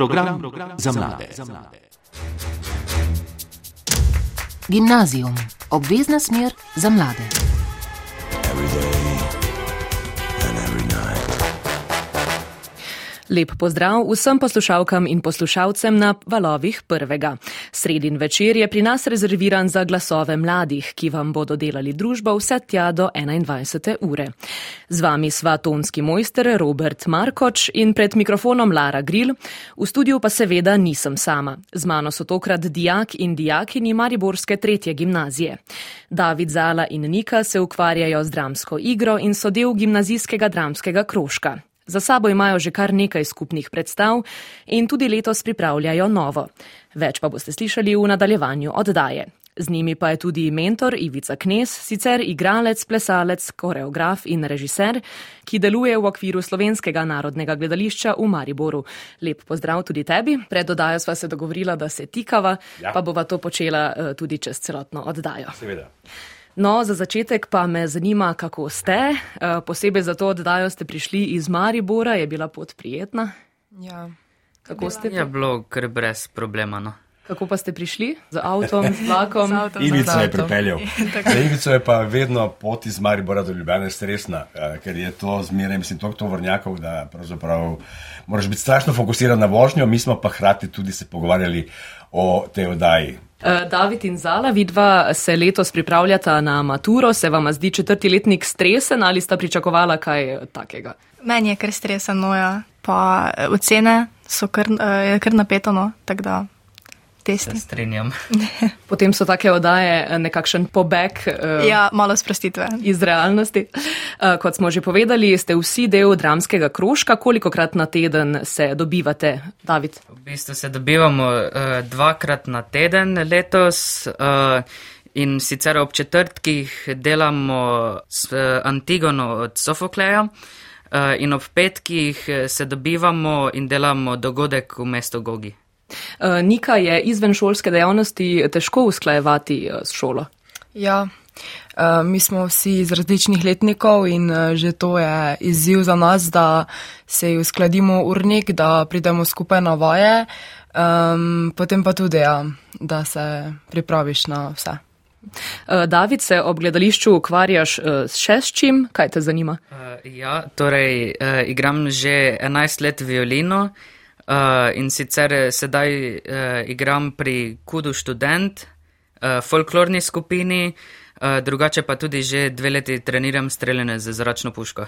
Program za mlade. Gimnazijum, obvezna smer za mlade. Lep pozdrav vsem poslušalkam in poslušalcem na valovih prvega. Sredin večer je pri nas rezerviran za glasove mladih, ki vam bodo delali družbo vse tja do 21. ure. Z vami sva tonski mojster Robert Markoč in pred mikrofonom Lara Grill. V studiu pa seveda nisem sama. Z mano so tokrat dijak in dijakini Mariborske tretje gimnazije. David Zala in Nika se ukvarjajo z dramsko igro in so del gimnazijskega dramskega krožka. Za sabo imajo že kar nekaj skupnih predstav in tudi letos pripravljajo novo. Več pa boste slišali v nadaljevanju oddaje. Z njimi pa je tudi mentor Ivica Knes, sicer igralec, plesalec, koreograf in režiser, ki deluje v okviru Slovenskega narodnega gledališča v Mariboru. Lep pozdrav tudi tebi. Pred oddajo sva se dogovorila, da se tikava, ja. pa bova to počela eh, tudi čez celotno oddajo. Seveda. No, za začetek pa me zanima, kako ste. Eh, posebej za to oddajo ste prišli iz Maribora, je bila pot prijetna. Ja. Kako ste? Je bilo kar brez problema. No. Kako pa ste prišli? Z avtom, z vlakom? Ivica je pripeljal. Ivica je pa vedno pot iz Maribora do Ljubljana stresna, eh, ker je to zmeraj, mislim, toliko tovornjakov, da pravzaprav moraš biti strašno fokusiran na vožnjo, mi smo pa hrati tudi se pogovarjali o tej oddaji. Eh, David in Zala, vidva se letos pripravljata na maturo, se vam zdi četrti letnik stresen ali sta pričakovala kaj takega? Meni je kar streseno, ja. pa eh, ocene so kar, eh, kar napetano, tako da testi. Se strinjam. Potem so take oddaje eh, nekakšen pobeg. Uh, ja, malo sprostitve. Iz realnosti. Uh, kot smo že povedali, ste vsi del dramskega krožka. Kolikokrat na teden se dobivate, David? V bistvu se dobivamo uh, dvakrat na teden letos. Uh, In sicer ob četrtkih delamo s Antigono od Sofokleja, in ob petkih se dobivamo in delamo dogodek v mestu Gogi. Eh, Nika je izven šolske dejavnosti težko usklajevati eh, s šolo. Ja, eh, mi smo vsi iz različnih letnikov in že to je izziv za nas, da se uskladimo urnik, da pridemo skupaj na vaje, potem pa tudi, ja, da se pripraviš na vse. David, se ob gledališču ukvarjaš še s čim? Kaj te zanima? Ja, torej igram že 11 let violino. In sicer eh, sedaj igram pri Kudu študent, folklorni skupini, drugače pa tudi že dve leti treniram streljene z zračno puško.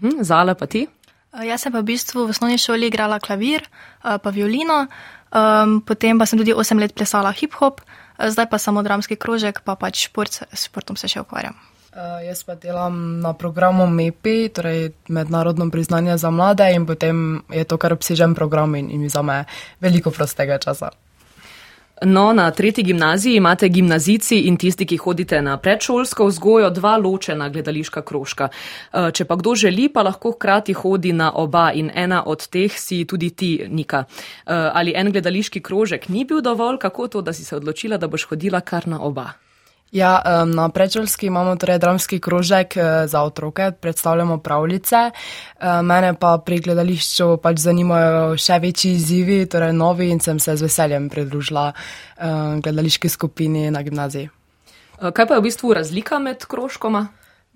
Hm, Zala pa ti? Jaz sem pa v bistvu v osnovni šoli igrala klavir, pa violino, um, potem pa sem tudi 8 let plesala hip-hop, zdaj pa samo dramski krožek, pa pač šport, s športom se še ukvarjam. Uh, jaz pa delam na programu MEPI, torej Mednarodno priznanje za mlade, in potem je to kar obsežen program in, in mi zame veliko prostega časa. No, na tretji gimnaziji imate gimnazici in tisti, ki hodite na predšolsko vzgojo, dva ločena gledališka krožka. Eh, če pa kdo želi, pa lahko hkrati hodi na oba in ena od teh si tudi ti, Nika. Eh, ali en gledališki krožek ni bil dovolj, kako to, da si se odločila, da boš hodila kar na oba? Ja, na prečelski imamo torej dramski krožek eh, za otroke, predstavljamo pravljice. Eh, mene pa pri gledališču pač zanimajo še večji izzivi, torej novi in sem se z veseljem pridružila eh, gledališki skupini na gimnaziji. Kaj pa je v bistvu razlika med krožkoma?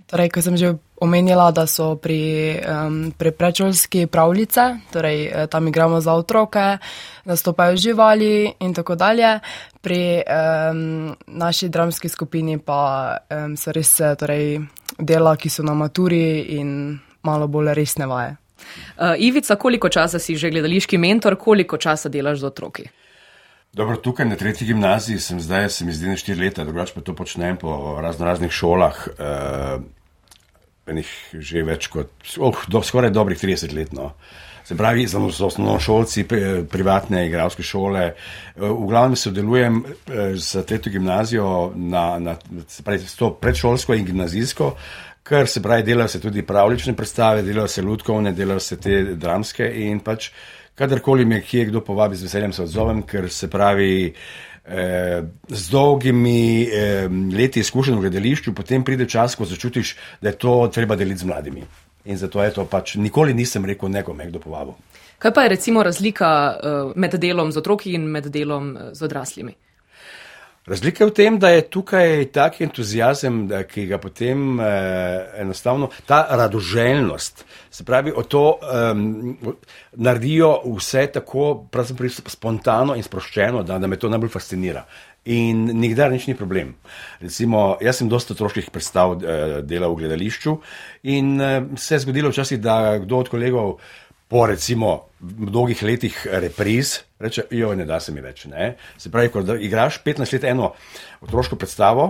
Torej, ko sem že omenila, da so pri, um, pri prečolski pravljice, torej eh, tam igramo za otroke, nastopajo živali in tako dalje. Pri um, naši dramski skupini pa um, so res eh, torej, dela, ki so na maturi in malo bolj resne vaje. Uh, Ivica, koliko časa si že gledališki mentor, koliko časa delaš z otroki? Dobro, tukaj na tretji gimnaziji sem zdaj, se mi zdi, na štiri leta, drugače pa to počnem po razno raznih šolah. Uh, enih že več kot, oh, do, skoraj dobrih 30 let. No. Se pravi, za osnovnošolci, privatne igralske šole. V glavnem sodelujem z tretjo gimnazijo na, na pravi, to predšolsko in gimnazijsko, ker se pravi, delajo se tudi pravlične predstave, delajo se lutkovne, delajo se te dramske in pač kadarkoli me kje kdo povabi, z veseljem se odzovem, ker se pravi, eh, z dolgimi eh, leti izkušenj v gledališču, potem pride čas, ko začutiš, da je to treba deliti z mladimi. in zato je to pač nikoli nisem rekel nekomu, kdo povabil. Kaj pa je recimo razlika uh, med delom z otroki in med delom uh, z odraslimi? Razlika je v tem, da je tukaj tak entuzijazem, ki ga potem eh, enostavno, ta radoželjnost, se pravi, o to um, naredijo vse tako spontano in sproščeno, da, da me to najbolj fascinira. In nikdar nič ni problem. Recimo, jaz sem dosta otroških predstav eh, delal v gledališču in eh, se je zgodilo včasih, da kdo od kolegov po recimo mnogih letih repriz reče, jo ne da se mi več. Ne? Se pravi, ko igraš 15 let eno otroško predstavo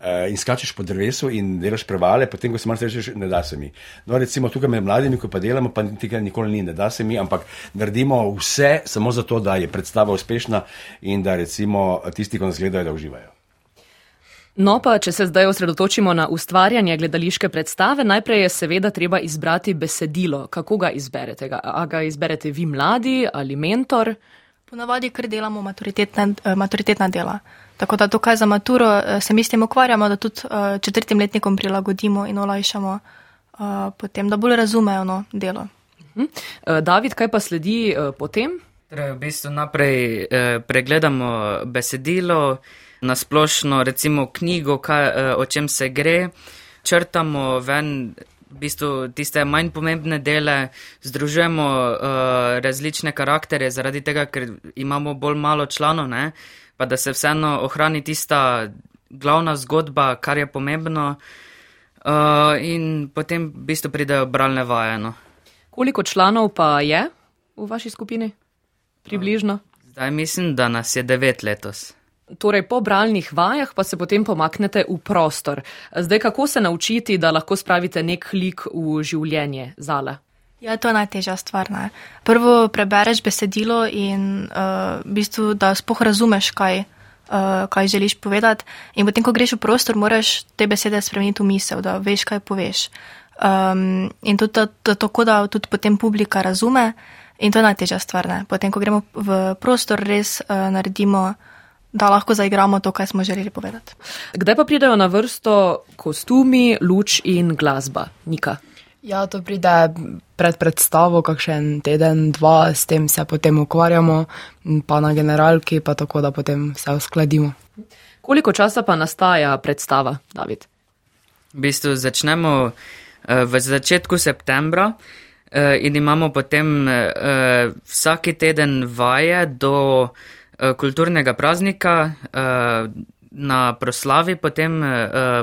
uh, in skačeš po drevesu in delaš prevale, potem, ko se malo rečeš, ne da se mi. No, recimo tukaj med mladimi, ko pa delamo, pa tega nikoli ni, ne da se mi, ampak naredimo vse samo zato, da je predstava uspešna in da recimo tisti, ki nas gledajo, da uživajo. No, pa če se zdaj osredotočimo na ustvarjanje gledališke predstave, najprej je seveda treba izbrati besedilo. Kako ga izberete? A ga izberete vi mladi ali mentor? Ponavadi, ker delamo maturitetna, eh, maturitetna dela. Tako da tukaj za maturo eh, se mi s tem ukvarjamo, da tudi eh, četrtim letnikom prilagodimo in olajšamo potem, da bolj razumejo no, delo. Mhm. David, kaj pa sledi potem? Torej, v bistvu naprej pregledamo besedilo nasplošno, recimo knjigo, kaj, o čem se gre, črtamo ven. V bistvu tiste manj pomembne dele, združujemo uh, različne karakterje, zaradi tega, ker imamo bolj malo članov, ne? pa da se vseeno ohrani tista glavna zgodba, kar je pomembno, uh, in potem v bistvu pridejo bralne vajeno. Koliko članov pa je v vaši skupini? Približno? Zdaj mislim, da nas je devet letos. Torej, po bralnih vajah pa se potem pomaknete v prostor. Zdaj, kako se naučiti, da lahko spravite nek lik v življenje zale? Ja, to je najtežja stvar. Ne? Prvo prebereš besedilo in uh, v bistvu, da spoh razumeš, kaj, uh, kaj želiš povedati. In potem, ko greš v prostor, moraš te besede spremeniti v misel, da veš, kaj poveš. Um, in tudi to, to, tako, da tudi potem publika razume. In to je najtežja stvar. Ne? Potem, ko gremo v prostor, res uh, naredimo da lahko zaigramo to, kar smo želeli povedati. Kdaj pa pridejo na vrsto kostumi, luč in glasba, Nika? Ja, to pride pred predstavo, kakšen teden, dva, s tem se potem ukvarjamo, pa na generalki, pa tako, da potem vse uskladimo. Koliko časa pa nastaja predstava, David? V bistvu začnemo eh, v začetku septembra eh, in imamo potem eh, vsaki teden vaje do kulturnega praznika eh, na proslavi, potem eh,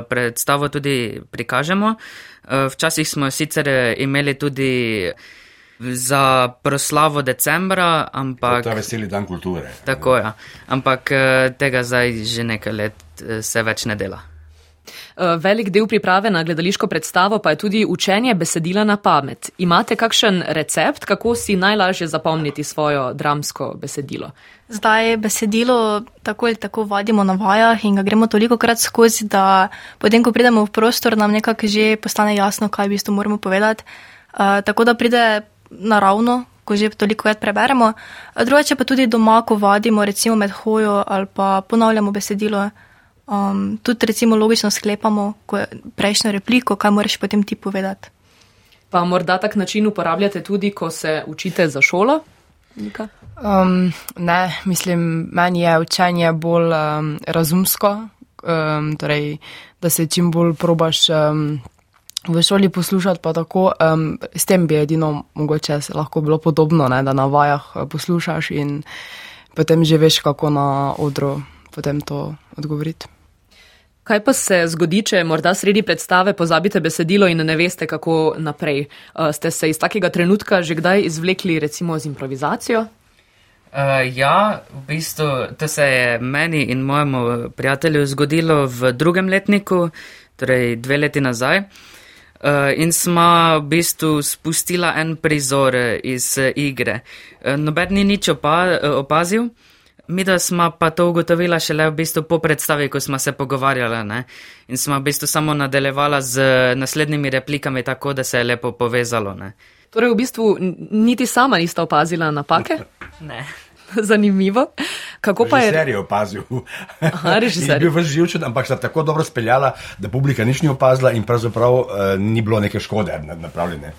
predstavo tudi prikažemo. Včasih smo sicer imeli tudi za proslavo decembra, ampak. To je veseli dan kulture. Tako je, ja. ampak tega zdaj že nekaj let se več ne dela. Eh, velik del priprave na gledališko predstavo pa je tudi učenje besedila na pamet. Imate kakšen recept, kako si najlažje zapomniti svojo dramsko besedilo? Zdaj besedilo tako ali tako vadimo na vajah in ga gremo toliko krat skozi, da potem, ko pridemo v prostor, nam nekako že postane jasno, kaj v bistvu moramo povedati. Uh, tako da pride naravno, ko že toliko krat preberemo. Drugače pa tudi doma, ko vadimo, recimo med hojo ali pa ponavljamo besedilo. Um, tudi, recimo, logično sklepamo prejšnjo repliko, kaj moraš potem ti povedati. Pa morda tak način uporabljate tudi, ko se učite za šolo? Um, ne, mislim, meni je učenje bolj um, razumsko, um, torej, da se čim bolj probaš um, v šoli poslušati, pa tako. Um, s tem bi edino mogoče lahko bilo podobno, ne, da na vajah uh, poslušaš in potem že veš, kako na odru potem to odgovoriti. Kaj pa se zgodi, če morda sredi predstave pozabite besedilo in ne veste, kako naprej? Uh, ste se iz takega trenutka že kdaj izvlekli, recimo, z improvizacijo? Uh, ja, v bistvu to se je meni in mojemu prijatelju zgodilo v drugem letniku, torej dve leti nazaj. Uh, in smo v bistvu spustila en prizor iz igre. Uh, noben ni nič opa opazil. Mi, da smo pa to ugotovila šele v bistvu po predstavi, ko smo se pogovarjali ne? in smo v bistvu samo nadaljevala z naslednjimi replikami, tako da se je lepo povezalo. Ne? Torej, v bistvu niti sama nista opazila napake? Ne. Zanimivo. Kako pa je? Režiser je opazil. Aha, režiser. Je bil v živčen, ampak sta tako dobro speljala, da publika nič ni opazila in pravzaprav uh, ni bilo neke škode napravljene.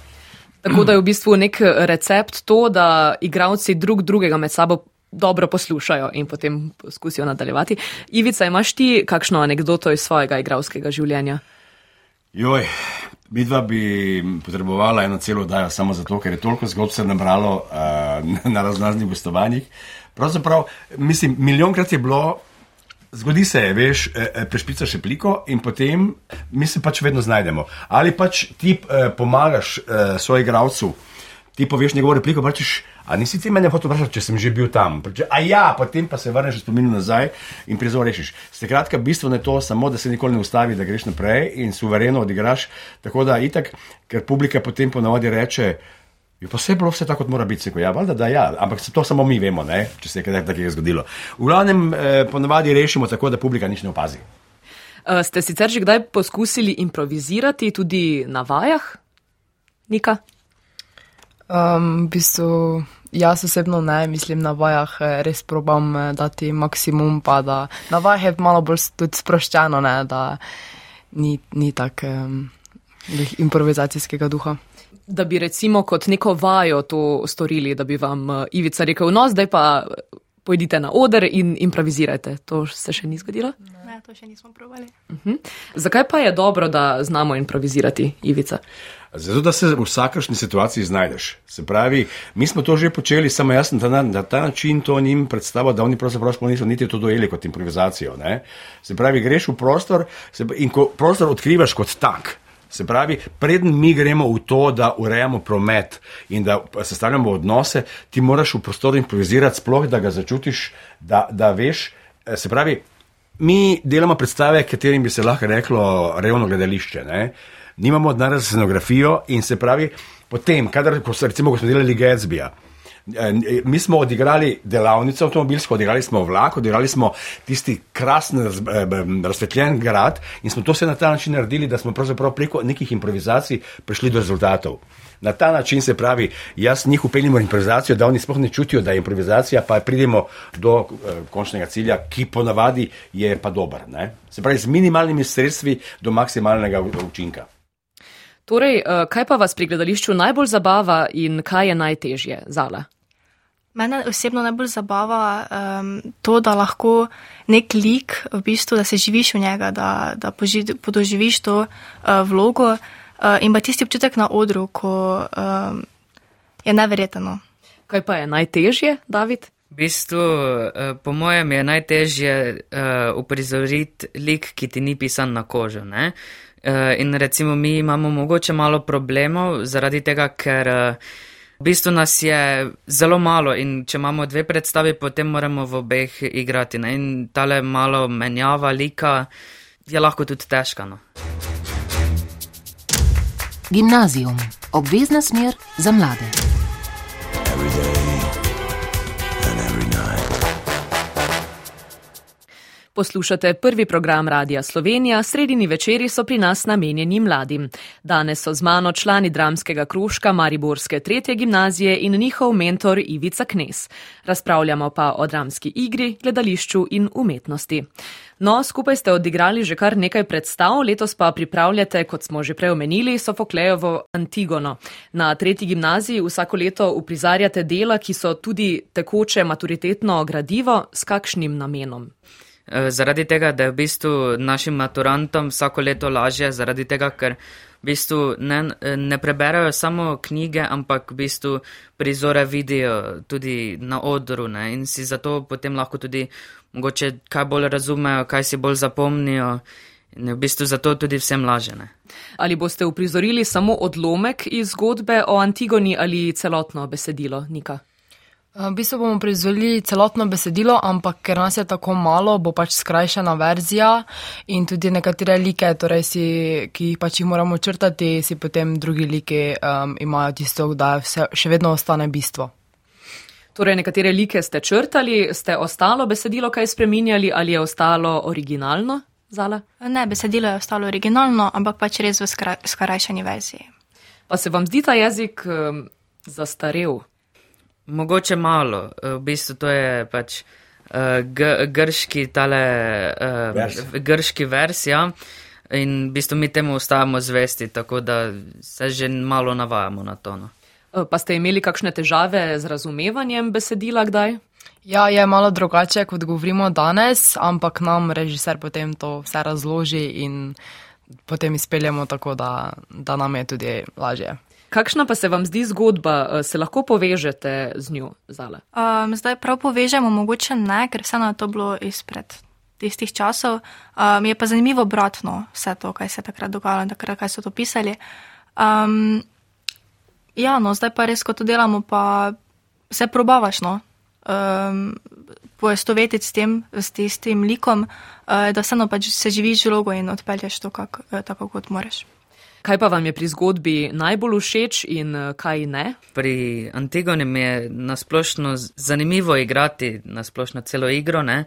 Tako da je v bistvu nek recept to, da igravci drug drugega med sabo dobro poslušajo in potem poskusijo nadaljevati. Ivica, imaš ti kakšno anegdoto iz svojega igralskega življenja? Joj, midva bi potrebovala eno celo oddajo samo zato, ker je toliko zgodb se nabralo uh, na raznoraznih gostovanjih. Pravzaprav, mislim, milijonkrat je bilo, zgodi se, veš, eh, prešpica še pliko in potem mi se pač vedno znajdemo. Ali pač ti eh, pomagaš eh, svojemu igravcu, ti poveš njegovo repliko, pa češ. A nisi ti mene hotel vprašati, če sem že bil tam? A ja, potem pa se vrneš v spomin nazaj in prizor rešiš. Skratka, bistvo je to samo, da se nikoli ne ustavi, da greš naprej in suvereno odigraš. Tako da itak, ker publika potem ponavadi reče, je pa vse bilo vse tako, kot mora biti. Seko, ja, valjda, da ja, ampak to samo mi vemo, ne? če se je kaj takega zgodilo. V glavnem, eh, ponavadi rešimo tako, da publika nič ne opazi. Uh, ste sicer že kdaj poskusili improvizirati tudi na vajah, Nika? Um, v bistvu Jaz osebno ne, mislim, na vajah eh, res probam eh, dati maksimum, pa da na vajah je malo bolj tudi sproščeno, ne, da ni, ni tako um, improvizacijskega duha. Da bi recimo kot neko vajo to storili, da bi vam uh, Ivica rekel, no, zdaj pa pojdite na oder in improvizirajte. To se še ni zgodilo? Ne, to še nismo probali. Uh -huh. Zakaj pa je dobro, da znamo improvizirati, Ivica? Zato, da se v vsakršni situaciji znajdeš. Se pravi, mi smo to že počeli, samo jaz sem na, na ta način to njim predstavil, da oni pravzaprav niso niti to dojeli kot improvizacijo. Ne? Se pravi, greš v prostor se, in ko prostor odkrivaš kot tak. Se pravi, preden mi gremo v to, da urejamo promet in da sestavljamo odnose, ti moraš v prostoru improvizirati, sploh da ga začutiš, da, da veš. Se pravi, mi delamo predstave, katerim bi se lahko reklo revno gledališče. Ne? nimamo denarja za scenografijo in se pravi, potem, kadar, ko, recimo, ko smo delali Gatsbyja. Eh, mi smo odigrali delavnico avtomobilsko, odigrali smo vlak, odigrali smo tisti raz, eh, razsvetljen grad in smo to vse na ta način naredili, da smo pravzaprav preko nekih improvizacij prišli do rezultatov. Na ta način se pravi, jaz njih upeljimo v improvizacijo, da oni sploh ne čutijo, da je improvizacija, pa pridemo do eh, končnega cilja, ki ponavadi je pa dober. Ne? Se pravi, z minimalnimi sredstvi do maksimalnega učinka. Torej, eh, kaj pa vas pri gledališču najbolj zabava in kaj je najtežje zala? Mene osebno najbolj zabava um, to, da lahko nek lik, v bistvu, da se živiš v njega, da, da podoživiš to uh, vlogo uh, in pa tisti občutek na odru, ko um, je neverjetno. Kaj pa je najtežje, David? V bistvu, po mojem, je najtežje uprizoriti lik, ki ti ni pisan na kožo. Ne? Eh, in recimo mi imamo mogoče malo problemov zaradi tega, ker eh, v bistvu nas je zelo malo in če imamo dve predstavi, potem moramo v obeh igrati. Ne? In tale malo menjava lika je lahko tudi težka. No? Gimnazijum, obvezna smer za mlade. Poslušate prvi program Radia Slovenija, sredini večeri so pri nas namenjeni mladim. Danes so z mano člani dramskega kružka Mariborske tretje gimnazije in njihov mentor Ivica Knes. Razpravljamo pa o dramski igri, gledališču in umetnosti. No, skupaj ste odigrali že kar nekaj predstav, letos pa pripravljate, kot smo že prej omenili, Sofoklejovo Antigono. Na tretji gimnaziji vsako leto uprizarjate dela, ki so tudi tekoče maturitetno gradivo, s kakšnim namenom? Eh, zaradi tega, da je v bistvu našim maturantom vsako leto lažje, zaradi tega, ker v bistvu ne, ne preberajo samo knjige, ampak v bistvu prizore vidijo tudi na odru ne? in si zato potem lahko tudi mogoče kaj bolj razumejo, kaj si bolj zapomnijo. In v bistvu zato tudi vsem laže. Ne? Ali boste uprizorili samo odlomek iz zgodbe o Antigoni ali celotno besedilo, Nika? V bistvu bomo prizvali celotno besedilo, ampak ker nas je tako malo, bo pač skrajšana verzija in tudi nekatere like, torej si, ki jih pač jih moramo črtati, si potem drugi like um, imajo tisto, da vse, še vedno ostane bistvo. Torej, nekatere like ste črtali, ste ostalo besedilo kaj spreminjali ali je ostalo originalno? Zala? Ne, besedilo je ostalo originalno, ampak pač res v skrajšani verziji. Pa se vam zdi ta jezik um, zastarel? Mogoče malo, v bistvu to je pač uh, grški tale uh, vers. grški vers, ja. In v bistvu mi temu ostajamo zvesti, tako da se že malo navajamo na to. No. Pa ste imeli kakšne težave z razumevanjem besedila kdaj? Ja, je malo drugače, kot govorimo danes, ampak nam režiser potem to vse razloži in potem izpeljemo tako, da, da nam je tudi lažje. Kakšna pa se vam zdi zgodba, eh, se lahko povežete z njo, Zale? Um, zdaj prav povežemo, mogoče ne, ker vseeno je to bilo izpred tistih časov. Um, je pa zanimivo obratno vse to, kaj se je takrat dogajalo in takrat, kaj so to pisali. Um, ja, no, zdaj pa res, ko to delamo, pa vse probavaš, no. Um, poistovetiti s tem, s tistim likom, uh, da vseeno pač se živiš vlogo in odpelješ to kak, uh, tako, kot moraš. Kaj pa vam je pri zgodbi najbolj všeč in uh, kaj ne? Pri Antigoni mi je nasplošno zanimivo igrati, nasplošno celo igro. Ne?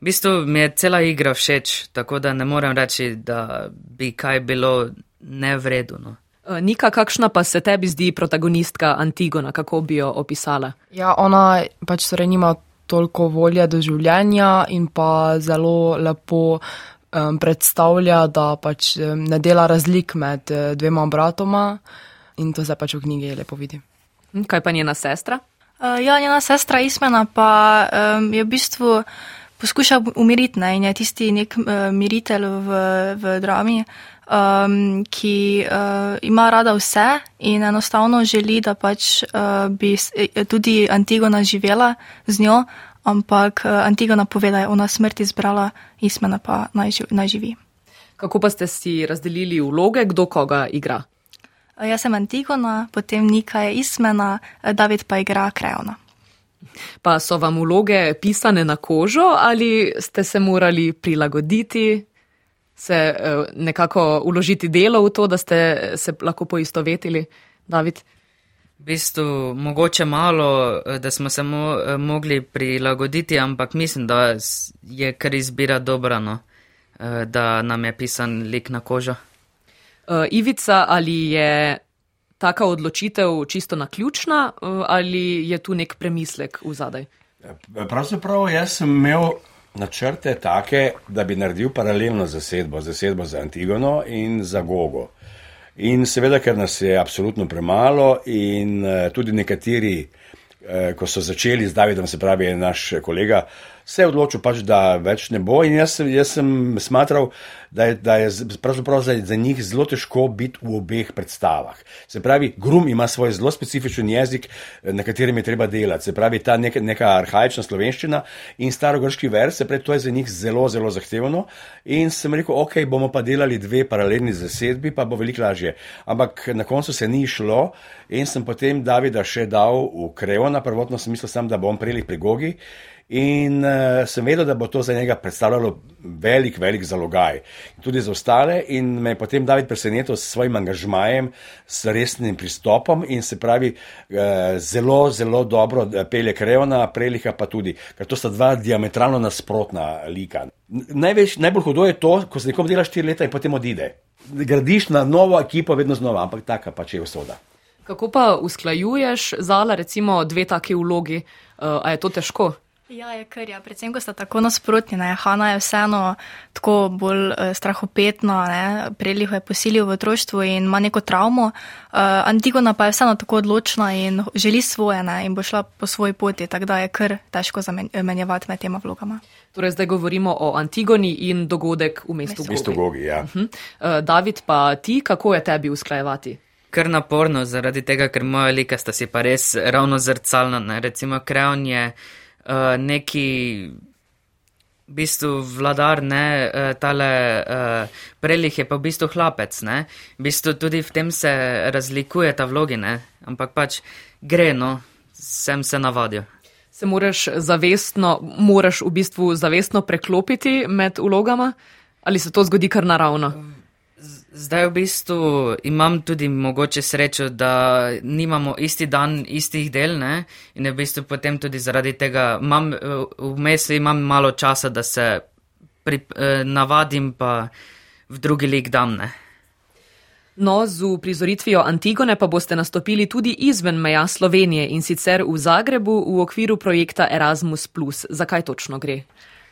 V bistvu mi je cela igra všeč, tako da ne morem reči, da bi kaj bilo nevredno. No. Nika, kakšna pa se tebi zdi protagonistka Antigona, kako bi jo opisala? Ja, ona pač torej nima toliko volje do življenja in pa zelo lepo um, predstavlja, da pač ne dela razlik med uh, dvema bratoma in to se pač v knjigi lepo vidi. Hm, kaj pa njena sestra? Uh, ja, njena sestra Ismena pa um, je v bistvu poskuša umiriti ne, in je tisti nek uh, miritelj v, v drami um, ki uh, ima rada vse in enostavno želi, da pač uh, bi eh, tudi Antigona živela z njo, ampak uh, Antigona pove, da je ona smrt izbrala, Ismena pa naj, naj živi. Kako pa ste si razdelili vloge, kdo koga igra? Uh, jaz sem Antigona, potem Nika je Ismena, David pa igra Kreona. Pa so vam vloge pisane na kožo ali ste se morali prilagoditi? se eh, nekako uložiti delo v to, da ste se lahko poistovetili, David? V bistvu, mogoče malo, eh, da smo se mo eh, mogli prilagoditi, ampak mislim, da je kar izbira dobra, no, da nam je pisan lik na kožo. Ivica, ali je taka odločitev čisto naključna ali je tu nek premislek v zadaj? Pravzaprav jaz sem imel načrte take, da bi naredil paralelno zasedbo, zasedbo za Antigono in za Gogo. In seveda, ker nas je absolutno premalo in uh, tudi nekateri, uh, ko so začeli z Davidom, se pravi naš kolega, se je odločil pač, da več ne bo in jaz, jaz sem smatral, da je, da je za, za njih zelo težko biti v obeh predstavah. Se pravi, Grum ima svoj zelo specifičen jezik, na katerem je treba delati. Se pravi, ta neka, neka arhajična slovenščina in starogrški vers, se pravi, to je za njih zelo, zelo zahtevno. In sem rekel, ok, bomo pa delali dve paralelni zasedbi, pa bo veliko lažje. Ampak na koncu se ni šlo in sem potem Davida še dal v Kreona, prvotno sem mislil sam, da bom prelih pri Gogi. In uh, sem vedel, da bo to za njega predstavljalo velik, velik zalogaj. Tudi za ostale. In me je potem David presenetil s svojim angažmajem, s resnim pristopom in se pravi, uh, zelo, zelo dobro eh, pelje Kreona, Preliha pa tudi, ker to sta dva diametralno nasprotna lika. Največ, najbolj hudo je to, ko se nekom dela štiri leta in potem odide. Gradiš na novo ekipo, vedno znova, ampak taka pač je usoda. Kako pa usklajuješ zala, recimo, dve taki vlogi? Uh, a je to težko? Ja, je kar, ja. predvsem, ko sta tako nasprotni. Ne. Hanna je vseeno tako bolj eh, strahopetna, preliho je posilil v otroštvu in ima neko travmo. Uh, Antigona pa je vseeno tako odločna in želi svoje ne, in bo šla po svoji poti, tako da je kar težko zamenjevati med tema vlogama. Torej, zdaj govorimo o Antigoni in dogodek v mestu Gogi. V mestu Gogi, ja. Uh -huh. uh, David, pa ti, kako je tebi usklajevati? Kar naporno, zaradi tega, ker moja lika sta si pa res ravno zrcalna. Ne. Recimo, Kreon je. Eh, neki v bistvu vladar, ne, uh, tale uh, prelih je pa v bistvu hlapec, ne. V bistvu tudi v tem se razlikuje ta vlogi, ne, ampak pač gre, no, sem se navadil. Se moraš zavestno, moraš v bistvu zavestno preklopiti med vlogama ali se to zgodi kar naravno? Zdaj v bistvu imam tudi mogoče srečo, da nimamo isti dan istih del ne? in v bistvu potem tudi zaradi tega imam, vmes imam malo časa, da se pri, eh, navadim pa v drugi lik dam. Ne? No, z uprizoritvijo Antigone pa boste nastopili tudi izven meja Slovenije in sicer v Zagrebu v okviru projekta Erasmus. Zakaj točno gre?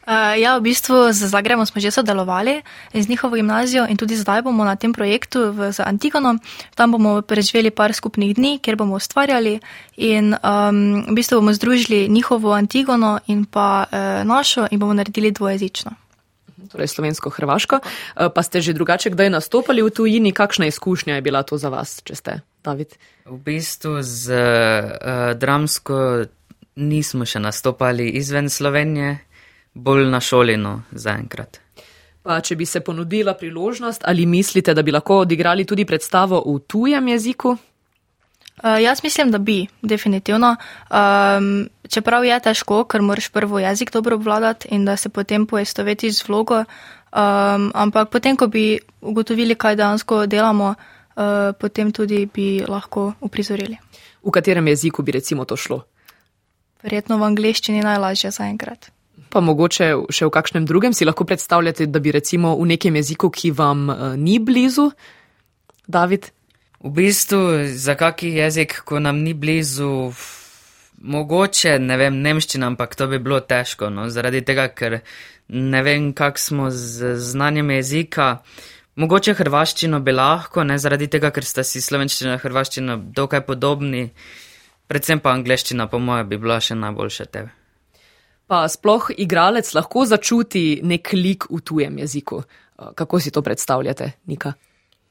Uh, ja, v bistvu z Zagrebom smo že sodelovali z njihovo gimnazijo in tudi zdaj bomo na tem projektu v, z Antigonom. Tam bomo preživeli par skupnih dni, kjer bomo ustvarjali in um, v bistvu bomo združili njihovo Antigono in pa uh, našo in bomo naredili dvojezično. Torej, slovensko-hrvaško. Uh, pa ste že drugače kdaj nastopali v tujini? Kakšna izkušnja je bila to za vas, če ste, David? V bistvu z uh, dramsko nismo še nastopali izven Slovenije bolj na šoli, no, zaenkrat. Pa, če bi se ponudila priložnost, ali mislite, da bi lahko odigrali tudi predstavo v tujem jeziku? Uh, jaz mislim, da bi, definitivno. Um, čeprav je težko, ker moraš prvo jezik dobro obvladati in da se potem poistovetiš z vlogo, um, ampak potem, ko bi ugotovili, kaj dejansko delamo, uh, potem tudi bi lahko uprizorili. V katerem jeziku bi recimo to šlo? Verjetno v angleščini najlažje zaenkrat pa mogoče še v kakšnem drugem si lahko predstavljate, da bi recimo v nekem jeziku, ki vam uh, ni blizu, David? V bistvu za kaki jezik, ko nam ni blizu, mogoče ne vem nemščina, ampak to bi bilo težko, no, zaradi tega, ker ne vem, kak smo z znanjem jezika. Mogoče hrvaščino bi lahko, ne zaradi tega, ker sta si slovenščina in hrvaščina dokaj podobni, predvsem pa angleščina, po mojem, bi bila še najboljša tebe. Pa sploh igralec lahko začuti nek lik v tujem jeziku. Eh, kako si to predstavljate, Nika?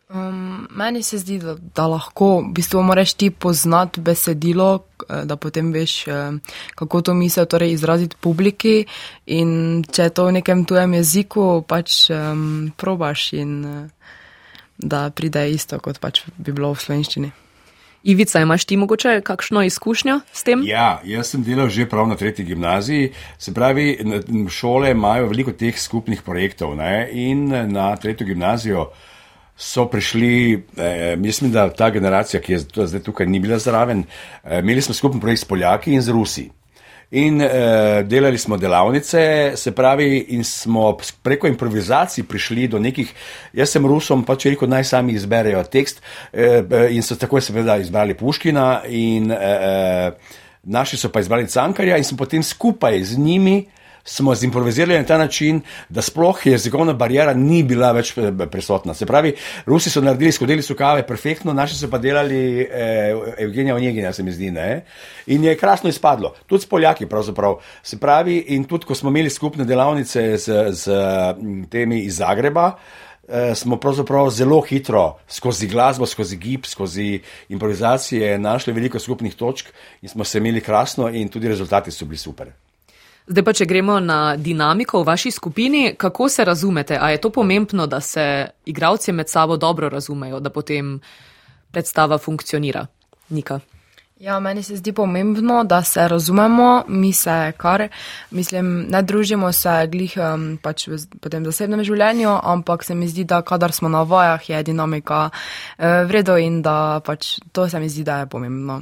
Um, meni se zdi, da, da lahko, v bistvu moraš ti poznati besedilo, eh, da potem veš, eh, kako to misel torej izraziti publiki in če je to v nekem tujem jeziku, pač um, probaš in da pride isto, kot pač bi bilo v slovenščini. Ivica, imaš ti mogoče kakšno izkušnjo s tem? Ja, jaz sem delal že prav na tretji gimnaziji. Se pravi, šole imajo veliko teh skupnih projektov ne? in na tretjo gimnazijo so prišli, eh, mislim, da ta generacija, ki je zdaj tukaj, ni bila zraven, eh, imeli smo skupen projekt s Poljaki in z Rusi. In eh, delali smo delavnice, se pravi, in smo preko improvizacij prišli do nekih, jaz sem Rusom pač rekel, naj sami izberejo tekst, eh, in so tako seveda izbrali Puškina, in eh, naši so pa izbrali Cankarja, in smo potem skupaj z njimi smo zimprovizirali na ta način, da sploh jezikovna barijera ni bila več eh, prisotna. Se pravi, Rusi so naredili skodelico kave perfektno, naši so pa delali eh, Evgenija Onjegina, se mi zdi, ne. In je krasno izpadlo. Tudi s Poljaki pravzaprav. Se pravi, in tudi ko smo imeli skupne delavnice z, z temi iz Zagreba, eh, smo pravzaprav zelo hitro skozi glasbo, skozi gib, skozi improvizacije našli veliko skupnih točk in smo se imeli krasno in tudi rezultati so bili super. Zdaj pa, če gremo na dinamiko v vaši skupini, kako se razumete? A je to pomembno, da se igravci med sabo dobro razumejo, da potem predstava funkcionira? Nika. Ja, meni se zdi pomembno, da se razumemo, mi se kar, mislim, ne družimo se glih um, pač v potem zasebnem življenju, ampak se mi zdi, da kadar smo na vajah, je dinamika uh, vredo in da pač to se mi zdi, da je pomembno.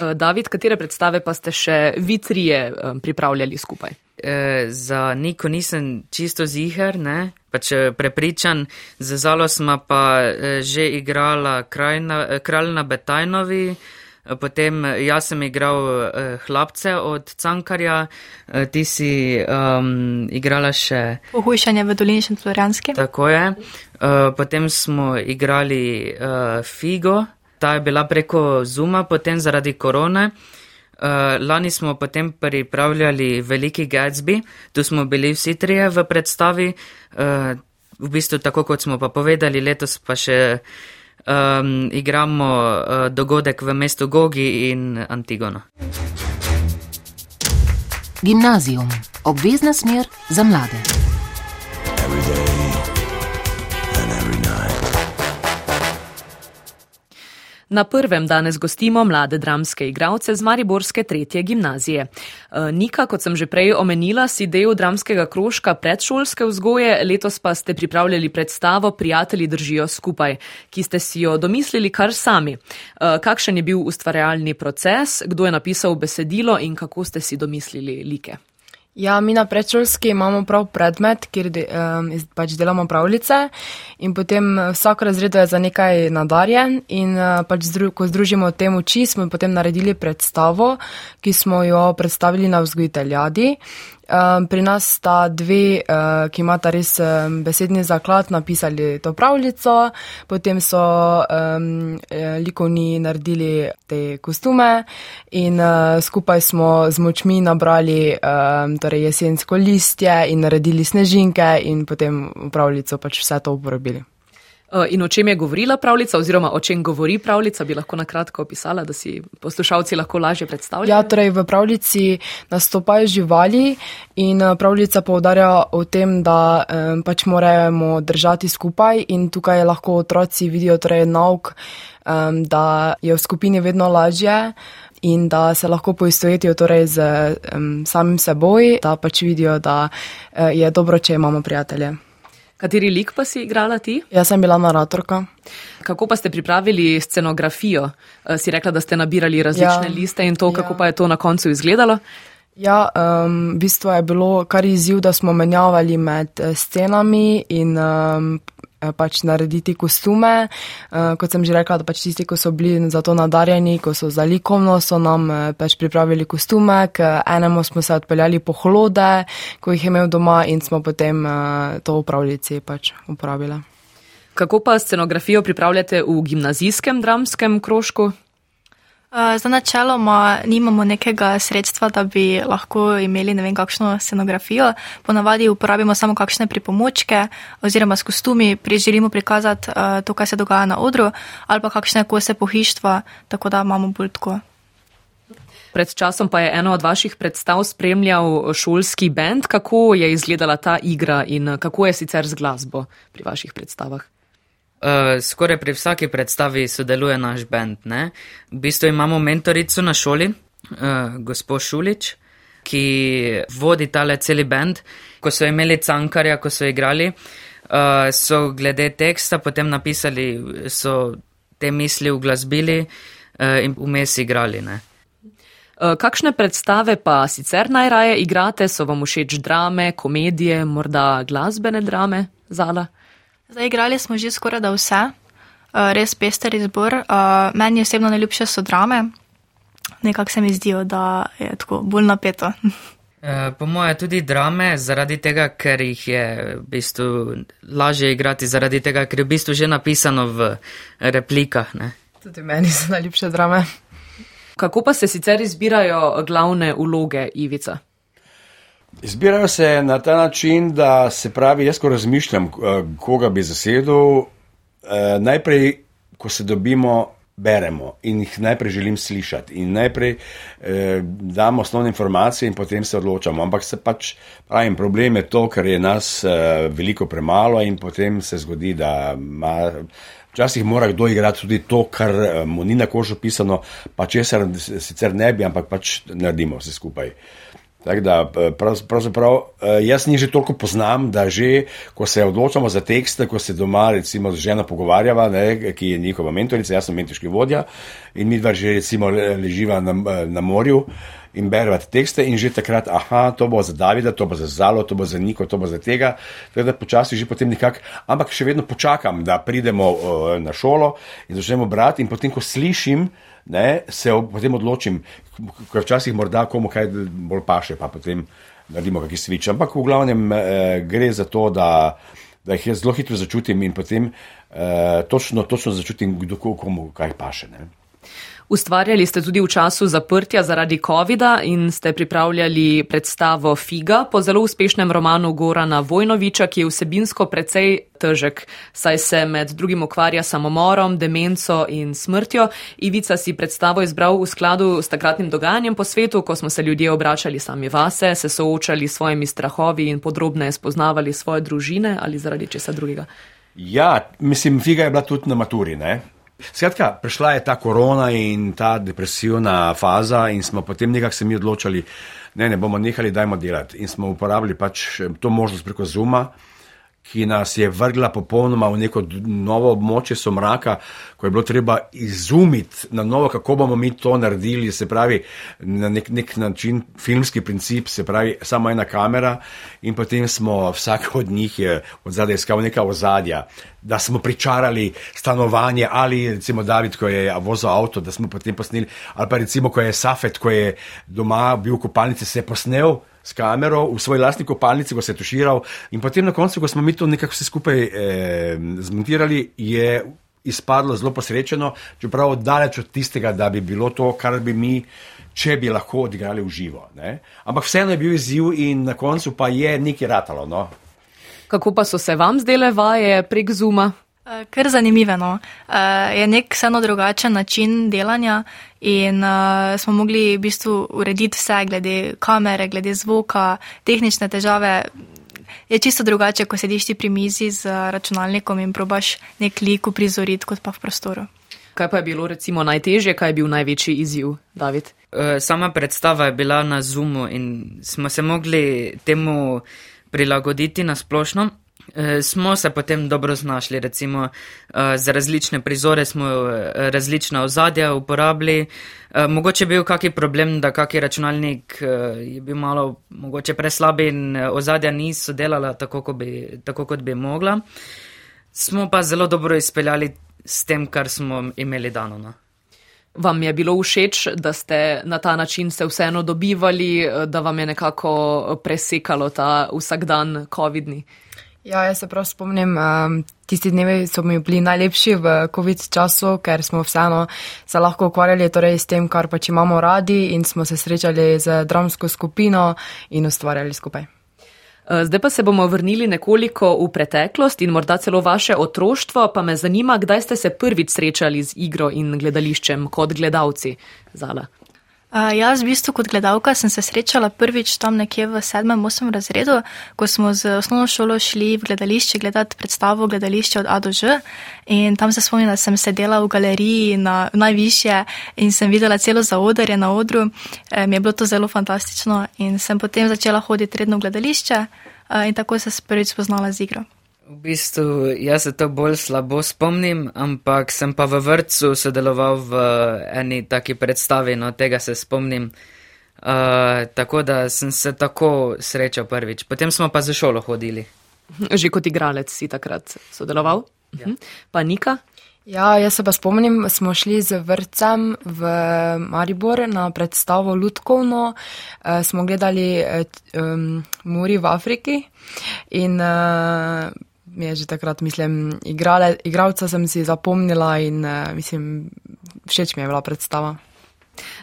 Eh, David, katere predstave pa ste še vi trije eh, pripravljali skupaj? E, za Niko nisem čisto ziger, ne? pač prepričan, za Zalo smo pa že igrala Kralj na Betajnovi, potem jaz sem igral Hlapce od Cankarja, ti si um, igrala še. Pohujšanje v Dolini Šentflorianski. Tako je. Potem smo igrali uh, Figo ta je bila preko Zuma, potem zaradi korone. Uh, lani smo potem pripravljali Veliki Gatsby, tu smo bili vsi trije v predstavi, uh, v bistvu tako kot smo pa povedali, letos pa še um, igramo uh, dogodek v mestu Gogi in Antigono. Gimnazijum, obvezna smer za mlade. Na prvem danes gostimo mlade dramske igralce z Mariborske tretje gimnazije. E, Nika, kot sem že prej omenila, si del dramskega krožka predšolske vzgoje, letos pa ste pripravljali predstavo Prijatelji držijo skupaj, ki ste si jo domislili kar sami. E, kakšen je bil ustvarjalni proces, kdo je napisal besedilo in kako ste si domislili like? Ja, mi na predšolski imamo prav predmet, kjer um, pač delamo pravljice in potem vsak razred je za nekaj nadarjen in uh, pač zdru, ko združimo te moči, smo potem naredili predstavo, ki smo jo predstavili na vzgojiteljadi Um, pri nas sta dve, uh, ki imata res um, besedni zaklad, napisali to pravljico, potem so um, likovni naredili te kostume in uh, skupaj smo z močmi nabrali um, torej jesensko listje in naredili snežinke in potem pravljico pač vse to uporabili. Eh, in o čem je govorila pravljica, oziroma o čem govori pravljica, bi lahko na kratko opisala, da si poslušalci lahko lažje predstavljajo? Ja, torej v pravljici nastopajo živali in eh, pravljica povdarja o tem, da um, pač moramo držati skupaj in tukaj lahko otroci vidijo torej nauk, um, da je v skupini vedno lažje. In da se lahko poistovetijo torej z um, samim seboj, da pač vidijo, da uh, je dobro, če imamo prijatelje. Kateri lik pa si igrala ti? Jaz sem bila naratorka. Kako pa ste pripravili scenografijo? Eh, si rekla, da ste nabirali različne ja. liste in to, kako ja. pa je to na koncu izgledalo? Ja, um, v bistvu je bilo kar izziv, da smo menjavali med eh, scenami in um, pač narediti kostume. Uh, kot sem že rekla, da pač tisti, ko so bili za to nadarjeni, ko so za likovno, so nam uh, pač pripravili kostume, k enemu smo se odpeljali po hlode, ko jih je imel doma in smo potem to v pravljici pač uporabili. Kako pa scenografijo pripravljate v gimnazijskem dramskem krožku? Eh, za načeloma nimamo nekega sredstva, da bi lahko imeli ne vem kakšno scenografijo. Ponavadi uporabimo samo kakšne pripomočke oziroma s kostumi, pri želimo prikazati uh, to, kaj se dogaja na odru ali pa kakšne kose pohištva, tako da imamo bolj tako. Pred časom pa je eno od vaših predstav spremljal šolski bend. Kako je izgledala ta igra in kako je sicer z glasbo pri vaših predstavah? Uh, skoraj pri vsaki predstavi sodeluje naš bend. Ne? V bistvu imamo mentorico na šoli, uh, gospod Šulič, ki vodi tale celi bend. Ko so imeli cankarja, ko so igrali, uh, so glede teksta potem napisali, so te misli v glasbili uh, in vmes igrali. Ne? Kakšne predstave pa sicer najraje igrate? So vam všeč drame, komedije, morda glasbene drame, Zala? Zdaj, igrali smo že skoraj da vse, uh, res pester izbor. Uh, meni osebno najljubše so drame, nekako se mi zdijo, da je tako bolj napeto. Eh, po mojem, tudi drame, zaradi tega, ker jih je v bistvu lažje igrati, zaradi tega, ker je v bistvu že napisano v replikah. Ne? Tudi meni so najljubše drame. Kako pa se sicer izbirajo glavne uloge Ivica? Izbirajo se na ta način, da se pravi, jaz ko razmišljam, eh, koga bi zasedel, eh, najprej, ko se dobimo, beremo in jih najprej želim slišati in najprej eh, damo osnovne informacije in potem se odločamo. Ampak se pač pravim, problem je to, ker je nas eh, veliko premalo in potem se zgodi, da ima. Včasih mora kdo igrati tudi to, kar eh, mu ni na kožu pisano, pa česar sicer ne bi, ampak pač naredimo vse skupaj. Tako da, eh, pravzaprav, eh, jaz njih že toliko poznam, da že, ko se odločamo za tekste, ko se doma, recimo, z ženo pogovarjava, ne, ki je njihova mentorica, jaz sem mentorski vodja in mi dva že, recimo, leživa na, na morju in bereva tekste in že takrat, aha, to bo za Davida, to bo za Zalo, to bo za Niko, to bo za tega. Tako da počasi že potem nekako, ampak še vedno počakam, da pridemo na šolo in začnemo brati in potem, ko slišim, ne, se potem odločim, ker včasih morda komu kaj bolj paše, pa potem naredimo kakšen svič. Ampak v glavnem eh, gre za to, da, da jih jaz zelo hitro začutim in potem eh, točno, točno začutim, kdo komu kaj paše. Ne. Ustvarjali ste tudi v času zaprtja zaradi COVID-a in ste pripravljali predstavo Figa po zelo uspešnem romanu Gorana Vojnoviča, ki je vsebinsko precej težek, saj se med drugim ukvarja samomorom, demenco in smrtjo. Ivica si predstavo izbral v skladu s takratnim dogajanjem po svetu, ko smo se ljudje obračali sami vase, se soočali s svojimi strahovi in podrobneje spoznavali svoje družine ali zaradi česa drugega. Ja, mislim, Figa je bila tudi na maturi, ne? Skratka, prišla je ta korona in ta depresivna faza, in smo potem nekako se mi odločili, ne, ne bomo nehali, dajmo delati. In smo uporabili pač to možnost preko Zuma. Ki nas je vrgla popolnoma v neko novo območje somraka, ko je bilo treba izumiti na novo, kako bomo mi to naredili, se pravi, na nek, nek način, filmski princip, se pravi, samo ena kamera in potem smo vsak od njih je od zadaj iskal neka ozadja, da smo pričarali stanovanje ali recimo David, ko je vozil avto, da smo potem posneli, ali pa recimo, ko je Safet, ko je doma bil v kopalnici, se je posnel s kamero v svoji lastni kopalnici, ko se je tuširal. In potem na koncu, ko smo mi to nekako vse skupaj eh, zmontirali, je izpadlo zelo posrečeno, čeprav daleč od tistega, da bi bilo to, kar bi mi. Če bi lahko odigrali v živo. Ne? Ampak vseeno je bil izziv, in na koncu pa je nekaj ratalo. No? Kako pa so se vam zdele vaje prek Zuma? Eh, kar zanimivo. No. Uh, je nek vseeno drugačen način delanja in uh, smo mogli v bistvu urediti vse, glede kamere, glede zvoka, tehnične težave. Je čisto drugače, ko sediš ti pri mizi z računalnikom in probaš nek lik uprizoriti, kot pa v prostoru. Kaj pa je bilo recimo najtežje, kaj je bil največji izziv, David? Sama predstava je bila na Zoomu in smo se mogli temu prilagoditi na splošno. Eh, smo se potem dobro znašli, recimo eh, za različne prizore smo eh, različna ozadja uporabili. Mogoče je bil kakšen problem, da kakšen računalnik je bil malo mogoče preslab in ozadja niso delala tako, kot bi, tako, kot bi mogla. Smo pa zelo dobro izpeljali s tem, kar smo imeli dano. No. Vam je bilo všeč, da ste na ta način se vseeno dobivali, da vam je nekako presekalo ta vsakdan COVID-ni? Ja, jaz se prav spomnim, um, tisti dnevi so mi bili najlepši v COVID času, ker smo vseeno se lahko ukvarjali torej s tem, kar pač imamo radi in smo se srečali z dramsko skupino in ustvarjali skupaj. Uh, zdaj pa se bomo vrnili nekoliko v preteklost in morda celo vaše otroštvo, pa me zanima, kdaj ste se prvič srečali z igro in gledališčem kot gledalci. Zala. Uh, jaz, v bistvu, kot gledalka, sem se srečala prvič tam nekje v sedmem, osmem razredu, ko smo z osnovno šolo šli v gledališče gledati predstavo gledališče od A do Ž. In tam se spomnim, da sem sedela v galeriji na najvišje in sem videla celo zaodrje na odru. E, mi je bilo to zelo fantastično in sem potem začela hoditi redno v gledališče uh, in tako se prvič spoznala z igro. V bistvu jaz se to bolj slabo spomnim, ampak sem pa v vrtu sodeloval v eni taki predstavi, no tega se spomnim. Uh, tako da sem se tako srečal prvič. Potem smo pa za šolo hodili. Že kot igralec si takrat sodeloval? Ja. Mhm. Pa Nika? Ja, jaz se pa spomnim, smo šli z vrtcem v Maribor na predstavo Ludkovno, e, smo gledali e, um, Muri v Afriki in uh, mi je že takrat, mislim, igrale, igralca sem si zapomnila in uh, mislim, všeč mi je bila predstava.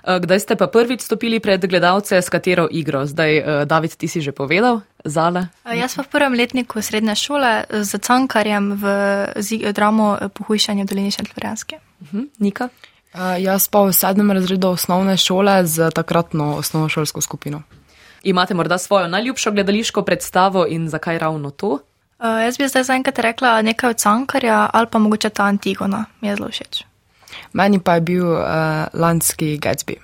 Eh, kdaj ste pa prvič stopili pred gledalce, s katero igro? Zdaj, uh, David, ti si že povedal, Zale? Jaz pa v prvem letniku srednje šole z cankarjem v dramo Pohujšanje dolinične Florianske. Uh mhm, -huh. Nika? Uh, jaz pa v sedmem razredu osnovne šole z takratno osnovnošolsko skupino. Imate morda svojo najljubšo gledališko predstavo in zakaj ravno to? Uh, jaz bi zdaj zaenkrat rekla nekaj od Cankarja ali pa mogoče ta Antigona, mi je zelo všeč. Meni pa je bil uh, lanski Gatsby.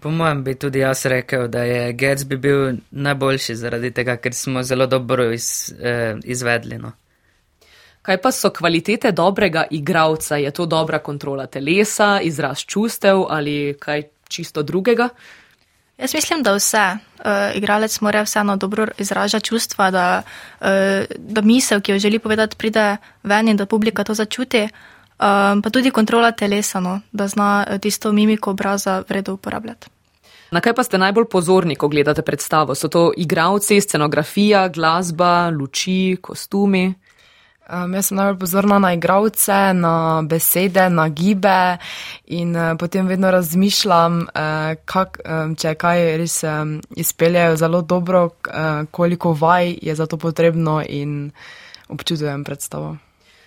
Po mojem bi tudi jaz rekel, da je Gatsby bil najboljši zaradi tega, ker smo zelo dobro iz, eh, izvedli. No. Kaj pa so kvalitete dobrega igralca? Je to dobra kontrola telesa, izraz čustev ali kaj čisto drugega? Jaz mislim, da vse. Uh, igralec mora vseeno dobro izražati čustva, da, uh, da misel, ki jo želi povedati, pride ven in da publika to začuti. Um, pa tudi kontrola telesa, no, da zna tisto mimiko obraza vredo uporabljati. Na kaj pa ste najbolj pozorni, ko gledate predstavo? So to igravci, scenografija, glasba, luči, kostumi? Um, jaz sem najbolj pozorna na igravce, na besede, na gibe in uh, potem vedno razmišljam, uh, kak, um, če kaj res um, izpeljajo zelo dobro, uh, koliko vaj je za to potrebno in občudujem predstavo.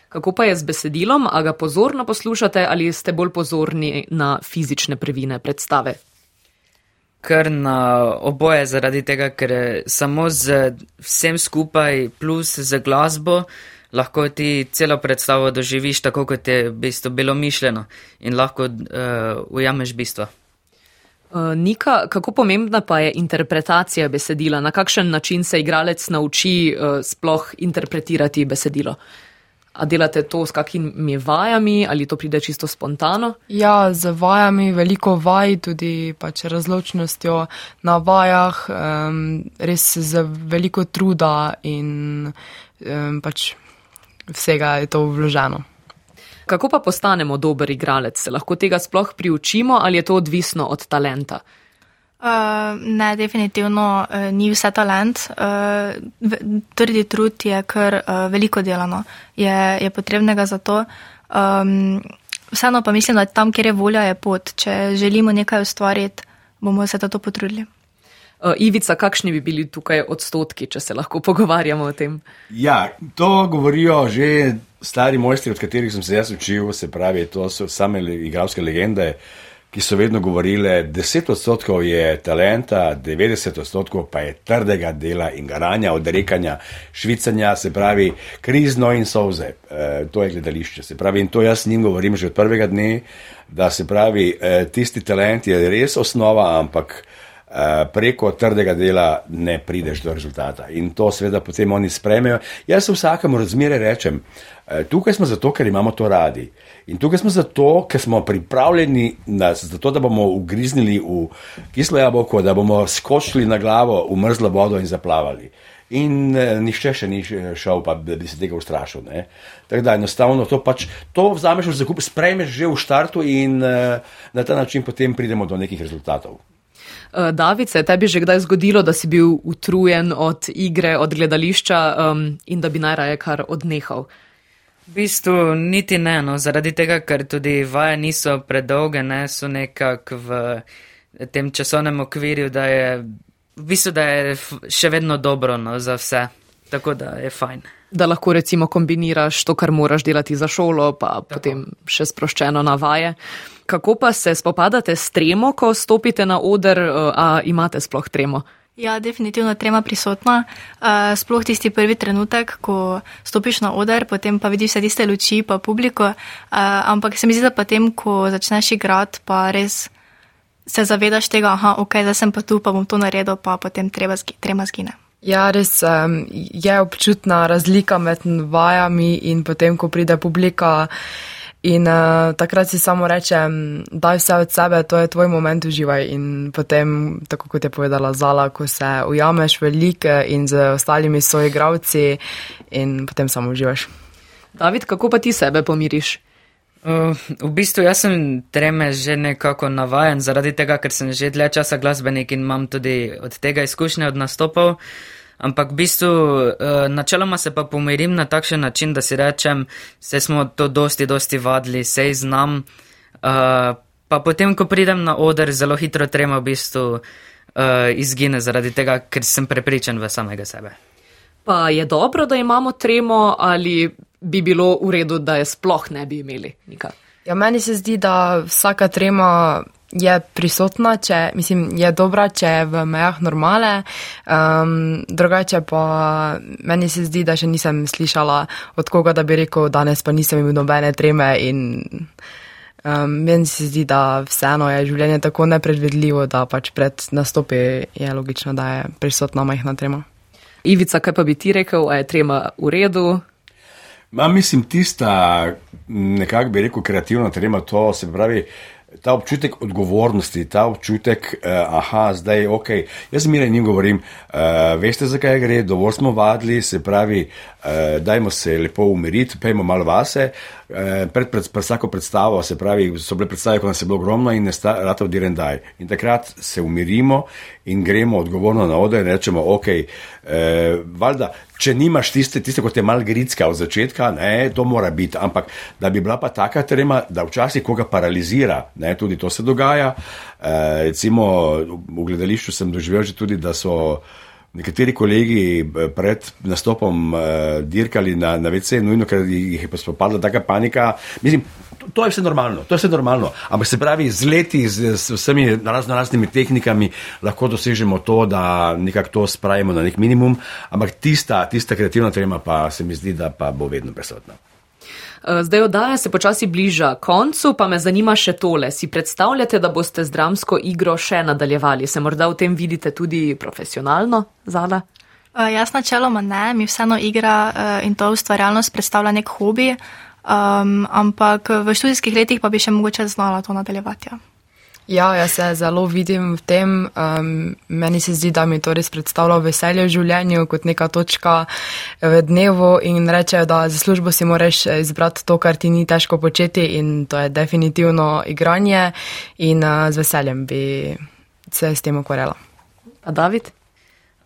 Kako pa je z besedilom, a ga pozorno poslušate ali ste bolj pozorni na fizične prvine predstave? Ker na oboje zaradi tega, ker samo z vsem skupaj plus z glasbo lahko ti celo predstavo doživiš tako, kot je v bistvu bilo mišljeno in lahko uh, ujameš bistvo. Uh, Nika, kako pomembna pa je interpretacija besedila? Na kakšen način se igralec nauči uh, sploh interpretirati besedilo? A delate to s kakimi vajami ali to pride čisto spontano? Ja, z vajami, veliko vaj, tudi pač razločnostjo na vajah, um, res z veliko truda in um, pač vsega je to vloženo. Kako pa postanemo dober igralec? Se lahko tega sploh priučimo ali je to odvisno od talenta? Uh, ne, definitivno uh, ni vse talent. Uh, trdi trud je kar uh, veliko delano, je, je potrebnega za to. Um, vseeno pa mislim, da tam, kjer je volja, je pot. Če želimo nekaj ustvariti, bomo se za to potrudili. Uh, Ivica, kakšni bi bili tukaj odstotki, če se lahko pogovarjamo o tem? Ja, to govorijo že stari mojstri, od katerih sem se jaz učil, se pravi, to so same igralske legende. Uh, ki so vedno govorile, da 10 odstotkov je talenta, 90 odstotkov pa je trdega dela in garanja, odrekanja, švicanja, se pravi, krizno in solze. E, to je gledališče. Se pravi, in to jaz njim govorim že od prvega dne, da se pravi, e, tisti talent je res osnova, ampak. Uh, preko trdega dela ne prideš do rezultata. In to seveda potem oni spremejo. Jaz vsakemu razmere rečem, uh, tukaj smo zato, ker imamo to radi. In tukaj smo zato, ker smo pripravljeni na to, da bomo ugriznili v kislo jabolko, da bomo skočili na glavo v mrzlo vodo in zaplavali. In eh, nišče še ni šel, pa bi se tega ustrašil. Ne? Tako da enostavno to pač, to vzameš v zakup, sprejmeš že v štartu in eh, na ta način potem pridemo do nekih rezultatov. Eh, David, se je tebi že kdaj zgodilo, da si bil utrujen od igre, od gledališča um, in da bi najraje kar odnehal? V bistvu niti ne, no, zaradi tega, ker tudi vaje niso predolge, ne so nekako v tem časovnem okvirju, da je v bistvu da je še vedno dobro no, za vse. Tako da je fajn. Da lahko recimo kombiniraš to, kar moraš delati za šolo, pa Tako. potem še sproščeno na vaje. Kako pa se spopadate s tremo, ko stopite na oder, eh, a imate sploh tremo? Ja, definitivno trema prisotna. Uh, sploh tisti prvi trenutek, ko stopiš na oder, potem pa vidiš vse tiste luči, pa publiko. Uh, ampak se mi zdi, da potem, ko začneš igrati, pa res se zavedaš tega, da okay, sem pa tu, pa bom to naredil, pa potem treba, trema zgine. Ja, res um, je občutna razlika med vajami in potem, ko pride publika. In uh, takrat si samo rečem, daj vse od sebe, to je tvoj moment, uživaj. In potem, tako kot je povedala Zala, ko se ujameš velike in z ostalimi soigravci, in potem samo uživaš. David, kako pa ti sebe pomiriš? Uh, v bistvu jaz sem treme že nekako navajen, zaradi tega, ker sem že dlje časa glasbenik in imam tudi od tega izkušnje od nastopov. Ampak v bistvu uh, načeloma se pa pomirim na takšen način, da si rečem, se smo to dosti, dosti vadili, sej znam. Uh, pa potem, ko pridem na oder, zelo hitro trema v bistvu uh, izgine zaradi tega, ker sem prepričan v samega sebe. Pa je dobro, da imamo tremo ali bi bilo v redu, da je sploh ne bi imeli nikar? Ja, meni se zdi, da vsaka trema je prisotna, če, mislim, je dobra, če je v mejah normale. Um, drugače pa meni se zdi, da še nisem slišala od koga, da bi rekel, danes pa nisem imel nobene treme in um, meni se zdi, da vseeno je življenje tako nepredvidljivo, da pač pred nastopi je logično, da je prisotna majhna trema. Ivica, kaj pa bi ti rekel, a je trema v redu? Ma, mislim, tista nekako bi rekel kreativna trema, to se pravi ta občutek odgovornosti, ta občutek, uh, aha, zdaj je ok. Jaz zmeraj njim govorim, uh, veste, zakaj gre, dovolj smo vadili, se pravi, uh, dajmo se lepo umiriti, pejmo malo vase. Uh, pred, pred, pred vsako predstavo, se pravi, so bile predstave, ko nas je bilo ogromno in je rado direndaj. In takrat se umirimo in gremo odgovorno na oder in rečemo, ok, uh, valjda, če nimaš tiste, tiste kot je mal gritska od začetka, ne, to mora biti, ampak da bi bila pa taka trema, da včasih koga paralizira, ne, tudi to se dogaja. E, recimo v gledališču sem doživel že tudi, da so nekateri kolegi eh, pred nastopom e, dirkali na, na WC, nujno, ker jih je pa spopadla taka panika. Mislim, to je vse normalno, to je vse normalno. Ampak se pravi, z leti, z, z vsemi razno raznimi tehnikami lahko dosežemo to, da nekako to spravimo na nek minimum, ampak tista, tista kreativna tema pa se mi zdi, da pa bo vedno prisotna. Eh, zdaj oddaja se počasi bliža koncu, pa me zanima še tole. Si predstavljate, da boste z dramsko igro še nadaljevali? Se morda v tem vidite tudi profesionalno, Zala? Uh, jaz načeloma ne, mi vseeno igra uh, in to ustvarjalnost predstavlja nek hobi, um, ampak v študijskih letih pa bi še mogoče znala to nadaljevati. Ja. Ja, jaz se zelo vidim v tem. Um, meni se zdi, da mi to res predstavlja veselje v življenju kot neka točka v dnevu in rečejo, da za službo si moraš izbrati to, kar ti ni težko početi in to je definitivno igranje in uh, z veseljem bi se s tem ukvarjala. A David?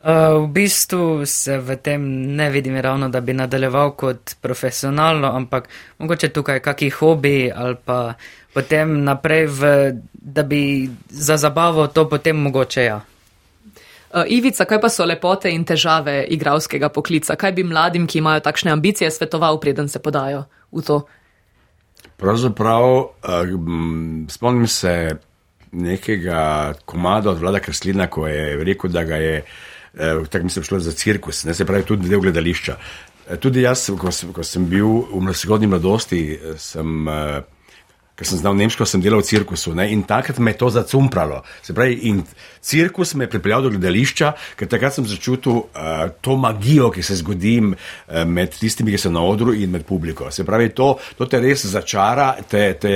Uh, v bistvu se v tem ne vidim ravno, da bi nadaljeval kot profesionalno, ampak mogoče tukaj kakšni hobi ali pa potem naprej, v, da bi za zabavo to potem mogoče ja. Uh, Ivica, kaj pa so lepote in težave igralskega poklica? Kaj bi mladim, ki imajo takšne ambicije, svetoval, preden se podajo v to? Pravzaprav uh, spomnim se nekega komada od vlada Kreslina, ko je rekel, da ga je uh, tako mislim, šlo za cirkus, ne se pravi tudi del gledališča. Tudi jaz, ko sem, ko sem bil v zgodnji mladosti, eh, sem, eh, ker sem znal nemško, sem delal v cirkusu ne, in takrat me je to zacumpralo. Se pravi, in cirkus me je pripeljal do gledališča, ker takrat sem začutil uh, to magijo, ki se zgodi uh, med tistimi, ki so na odru in med publiko. Se pravi, to, to te res začara, te. te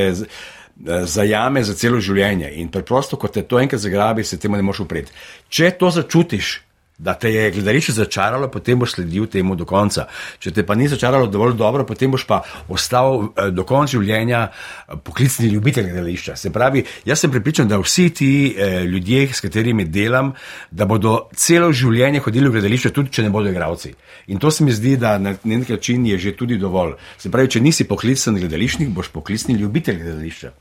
Zajame za celo življenje in preprosto, ko te to enkrat zagrabi, se temu ne moreš upreti. Če to začutiš, da te je gledališče začaralo, potem boš sledil temu do konca. Če te pa ni začaralo dovolj dobro, potem boš pa ostal eh, do konca življenja eh, poklicni ljubitelj gledališča. Se pravi, jaz sem pripričan, da vsi ti eh, ljudje, s katerimi delam, da bodo celo življenje hodili v gledališče, tudi če ne bodo igravci. In to se mi zdi, da na nek način je že tudi dovolj. Se pravi, če nisi poklicni gledališčnik, boš poklicni ljubitelj gledališča.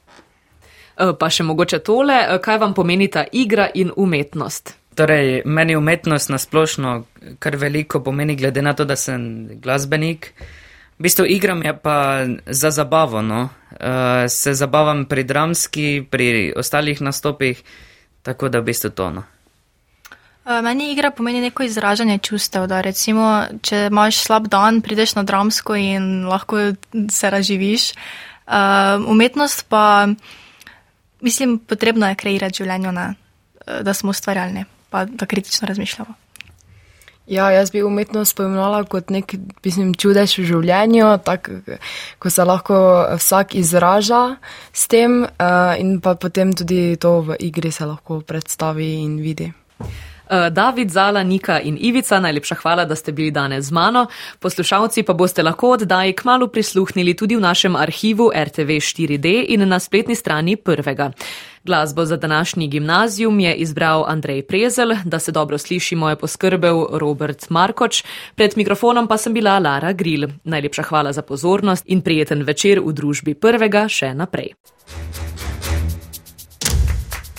Pa še mogoče tole, kaj vam pomenita igra in umetnost? Torej, meni umetnost na splošno kar veliko pomeni, glede na to, da sem glasbenik. V bistvu igram je pa za zabavo, no. Uh, se zabavam pri dramski, pri ostalih nastopih, tako da v bistvu to. No. Uh, meni igra pomeni neko izražanje čustev, da recimo, če imaš slab dan, prideš na dramsko in lahko se razživiš. Uh, umetnost pa, mislim, potrebno je kreirati življenje, ne, da smo ustvarjalni pa da kritično razmišljamo. Ja, jaz bi umetnost pojmenovala kot nek mislim, čudež v življenju, tak, ko se lahko vsak izraža s tem uh, in pa potem tudi to v igri se lahko predstavi in vidi. Eh, David, Zala, Nika in Ivica, najlepša hvala, da ste bili danes z mano. Poslušalci pa boste lahko oddaji k malu prisluhnili tudi v našem arhivu RTV 4D in na spletni strani prvega. Glasbo za današnji gimnazijum je izbral Andrej Prezel, da se dobro slišimo, je poskrbel Robert Markoč, pred mikrofonom pa sem bila Lara Grill. Najlepša hvala za pozornost in prijeten večer v družbi prvega še naprej.